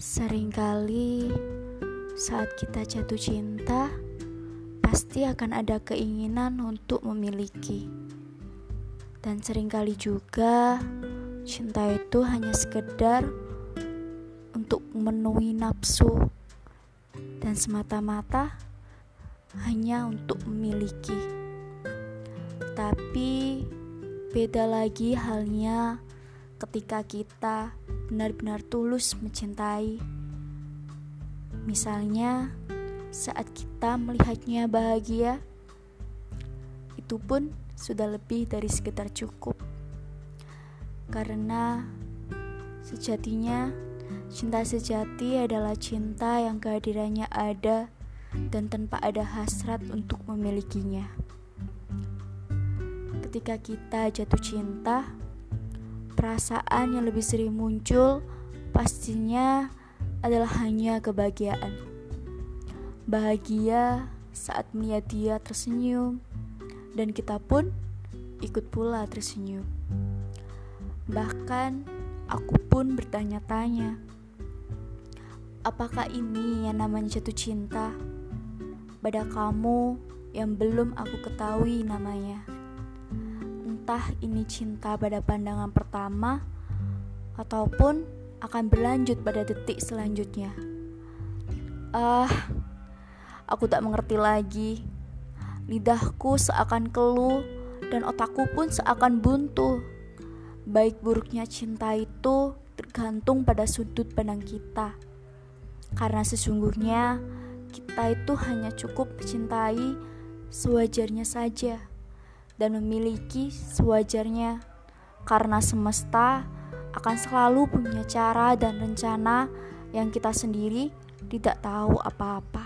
Seringkali saat kita jatuh cinta, pasti akan ada keinginan untuk memiliki. Dan sering kali juga cinta itu hanya sekedar untuk memenuhi nafsu dan semata-mata hanya untuk memiliki. Tapi beda lagi halnya ketika kita benar-benar tulus mencintai. Misalnya, saat kita melihatnya bahagia, itu pun sudah lebih dari sekedar cukup. Karena sejatinya cinta sejati adalah cinta yang kehadirannya ada dan tanpa ada hasrat untuk memilikinya. Ketika kita jatuh cinta, perasaan yang lebih sering muncul pastinya adalah hanya kebahagiaan. Bahagia saat melihat dia tersenyum, dan kita pun ikut pula tersenyum. Bahkan aku pun bertanya-tanya, apakah ini yang namanya jatuh cinta pada kamu yang belum aku ketahui namanya? Entah ini cinta pada pandangan pertama ataupun akan berlanjut pada detik selanjutnya. Ah, uh, aku tak mengerti lagi. Lidahku seakan keluh dan otakku pun seakan buntu. Baik buruknya cinta itu tergantung pada sudut pandang kita. Karena sesungguhnya kita itu hanya cukup mencintai sewajarnya saja dan memiliki sewajarnya, karena semesta akan selalu punya cara dan rencana yang kita sendiri tidak tahu apa-apa.